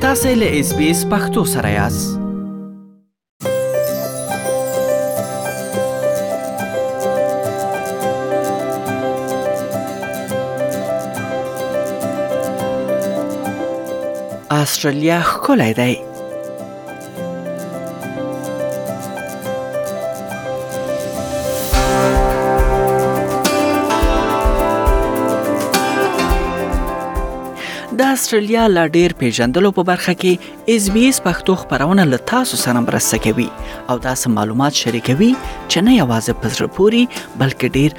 تاسو له اس بي اس پختو سره یاست استرالیا ښکلی دی. استرالیا لا ډیر پیژندلو په برخه کې اس بي اس پښتو خبرونه له تاسو سره مرسته کوي او دا سم معلومات شریکوي چې نه یوازې په زړه پوري بلکې ډیر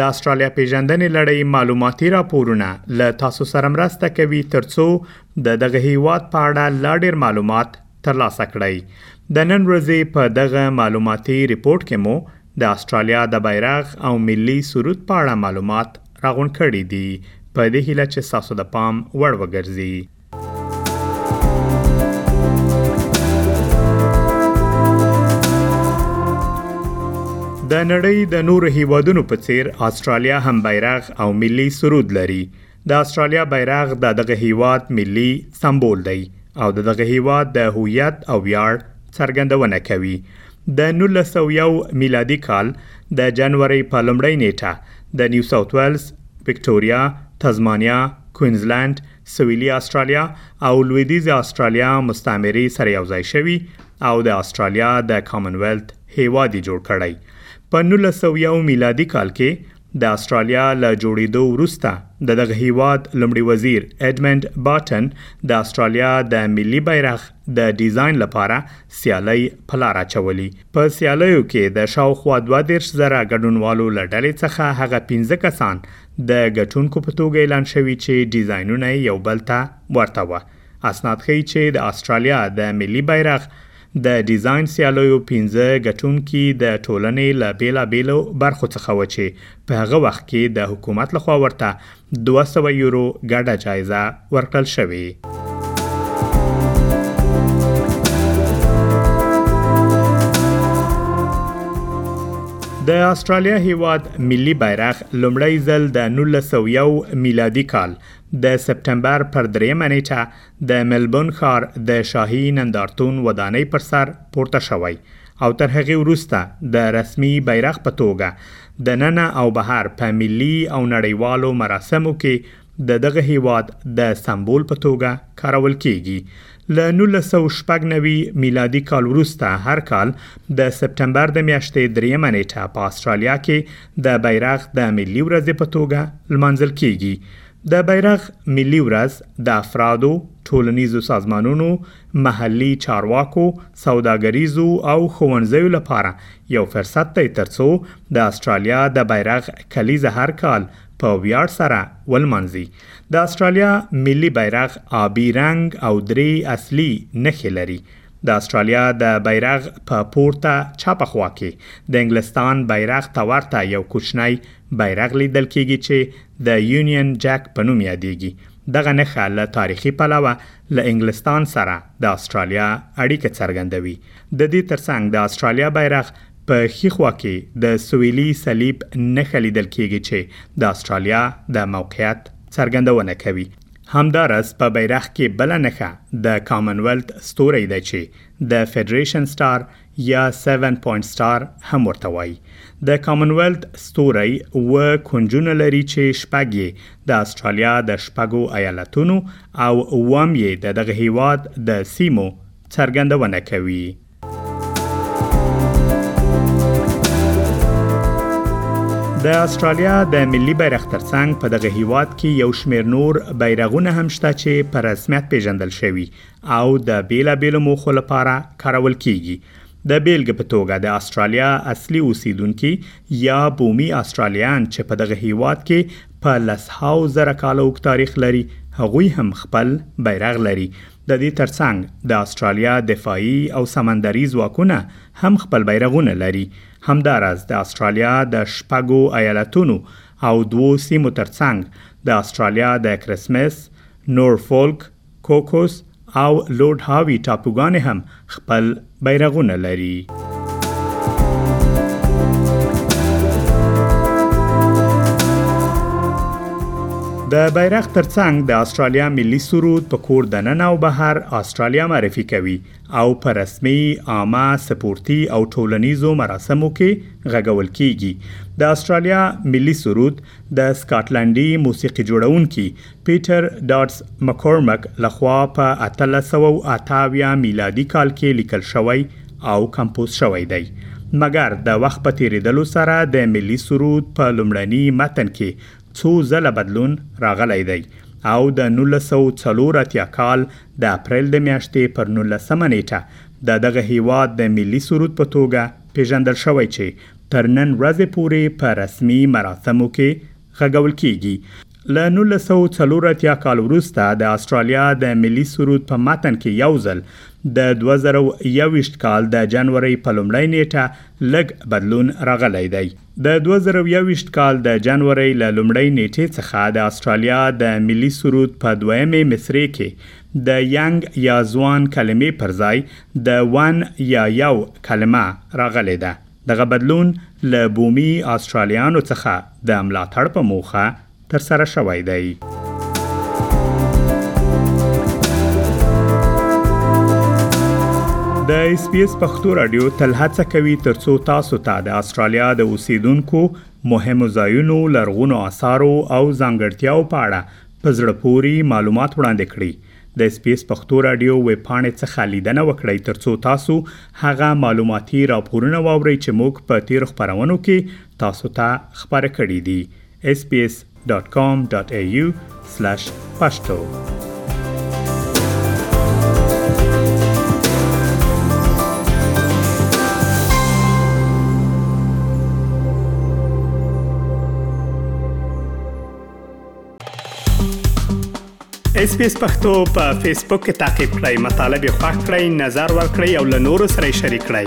د استرالیا پیژندنې لړۍ معلوماتي راپورونه له تاسو سره مرسته کوي ترڅو د دغه هیواد په اړه لا ډیر معلومات ترلاسه کړئ د نن ورځې په دغه معلوماتي ریپورت کې مو د استرالیا د بیرغ او ملي سرود په اړه معلومات راغونډ کړي دي په دې هیله چې تاسو د پام وړ وګرځي د نړۍ د نورو هیوادونو په څیر استرالیا هم بیرغ او ملي سرود لري د استرالیا بیرغ د دغه هیواد ملي سمبول دی او د دغه هیواد د هویت او ویاړ څرګندونه کوي د 1901 میلادي کال د جنوري په لومړۍ نیټه د نیو ساوث ویلز وکټوريا تزمانیا کوینزلند سویلي اسټرالیا او لویدیځې اسټرالیا مستعمرې سره یو ځای شوي او د اسټرالیا د کامنویلت هیواد یې جوړ کړی. په 1901 میلادي کال کې د اسټرالیا له جوړیدو وروسته د دغه هیواد لومړي وزیر ایډمنډ بارټن د اسټرالیا د ملي بیرغ د ډیزاین لپاره سیالۍ په لار اچولي. په سیالیو کې د شاوخوا دوه دېرش زره ګډونوالو له ډلې څخه هغه پنځه کسان د ګټونکو په توګه اعلان شوي چې ډیزاینونه یې یو بل ته ورته وه. اسناد ښيي چې د اسټرالیا د ملي بیرغ د ډیزاین سیالیو پنځه ګټونکي د ټولنې له بېلابېلو برخو څخه وه چې په هغه وخت کې د حکومت لخوا ورته دوه سوه یورو ګډه جایزه ورکړل شوې. د استرالیا هیواد ملي بیرغ لومړی ځل د 1901 میلادي کال د سپټمبر پر دریمه نیټه د ملبون ښار د شاهي نندارتون ودانۍ پر سر پورته شوی او تر هغه وروسته د رسمي بیرغ په توګه د ننه او بهر په ملي او نړیوالو مراسمو کې د دغه هیواد د سمبول په توګه کارول کیږي له 1990 میلادي کال وروسته هر کال د سپټمبر د میاشتې دریمه نیټه په استرالیا کې د بیرغ د ملي ورځې په توګه لمانځل کیږي د بیرغ ملي ورځ د افرادو، ټولنیزو سازمانونو، محلي چارواکو، سوداګریزو او ښوونځیو لپاره یو فرصت دی ترڅو د استرالیا د بیرغ کلیزه هر کال په ویاړ سره ولمانځي د استرالیا ملي بیرغ آبي رنګ او درې اصلي نښې لري د استرالیا د بیرغ په پورته چپه خوا کې د انګلستان بیرغ ته ورته یو کوچنی بیرغ لیدل کیږي چې د یونین جک په نوم یادېږي دغه نښه له تاریخي پلوه له انګلستان سره د استرالیا اړیکه څرګندوي د دې تر څنګ د اسټرالیا بیرغ په ښي خوا کې د سویلي صلیب نښه لیدل کېږي چې د اسټرالیا د موقعیت څرګندونه کوي. همداراز په بیرغ کې بله نښه د کامن ویلت ستوری دی چې د فدریشن سټار یا سیون پوینټ سټار هم ورته وایي. د کامن ویلت ستوری اوه کونجونه لري چې شپږ یې د اسټرالیا د شپږو ایالتونو او اووم یې د دغه هیواد د سیمو څرګندونه کوي. د استرالیا د ملي بیرغ ترڅنګ په دغه هیواد کې یو شمیر نور بیرغونه هم شته چې په رسمیت پیژندل شوی او د بیلابیلو موخو لپاره کارول کیږي د بیلګې په توګه د استرالیا اصلي اوسیدونکو یا بومي استرالیان چې په دغه هیواد کې په لسهاو زره کال اوږد تاریخ لري هغوی هم خپل بیرغ لري د دې تر څنګ د اسټرالیا دفاعي او سمندري ځواکونه هم خپل بیرغونه لري. همدا راز د اسټرالیا د شپږو ایالتونو او دوو سیمو تر څنګ د اسټرالیا د کرسمس، نورفولک، کوکوس او لورډ هاوي ټاپوګانې هم خپل بیرغونه لري. د بیرغ ترڅنګ د استرالیا ملي سرود په کور د نن او بهر استرالیا معرفي کوي او په رسمي عامه سپورتي او ټولنیزو مراسمو کې غږول کیږي د استرالیا ملي سرود د سکاټلنډي موسیقي جوړونکي پیټر ډاټس مکورمک له خوا په اتلس سوه او اته اویا میلادي کال کې لیکل شوی او کمپوز شوی دی مګر د وخت په تېرېدلو سره د ملي سرود په لومړني متن کې څو ځله بدلون راغلی دی او د نولس سوه او څلور اتیا کال د اپریل د میاشتې پر نولسمه نېټه د دغه هېواد د ملي سرود په توګه پېژندل شوی چې تر نن ورځې پورې په رسمي مراسمو کې غږول کېږي. له نولس سوه او څلور اتیا کال وروسته د اسټرالیا د ملي سرود په متن کې یو ځل د دوه زره او یوویشت کال د جنورۍ په لومړۍ نېټه لږ بدلون راغلی دی. د دوه زره او یوویشت کال د جنورۍ له لومړۍ نېټې څخه د اسټرالیا د ملي سرود په دویمې مصرع کې د ینګ یا ځوان کلمې پر ځای د ون یا یو کلمه راغلې ده. دغه بدلون له بومي آسټرالیانو څخه د ملاتړ په موخه ترسره شوی دی. د اس پی اس پښتو رادیو تل هڅه کوي ترڅو تاسو ته د استرالیا د اوسیدونکو مهمو ځایونو، لرغونو آثارو او ځانګړتیاو په اړه په زړه پوري معلومات وړاندې کړي. د اس بي اس پښتو راډیو ویب پاڼې څخه لیدنه وکړئ تر څو تاسو هغه معلوماتي راپورونه واورئ چې موږ په تیرو خپرونو کې تاسو ته خپاره کړي دي sbs.com.au/pashto اس پی اس پختو په فیسبوک کې تا کې پلی مطلب یو فاک کړئ نظر ور کړئ او له نورو سره شریک کړئ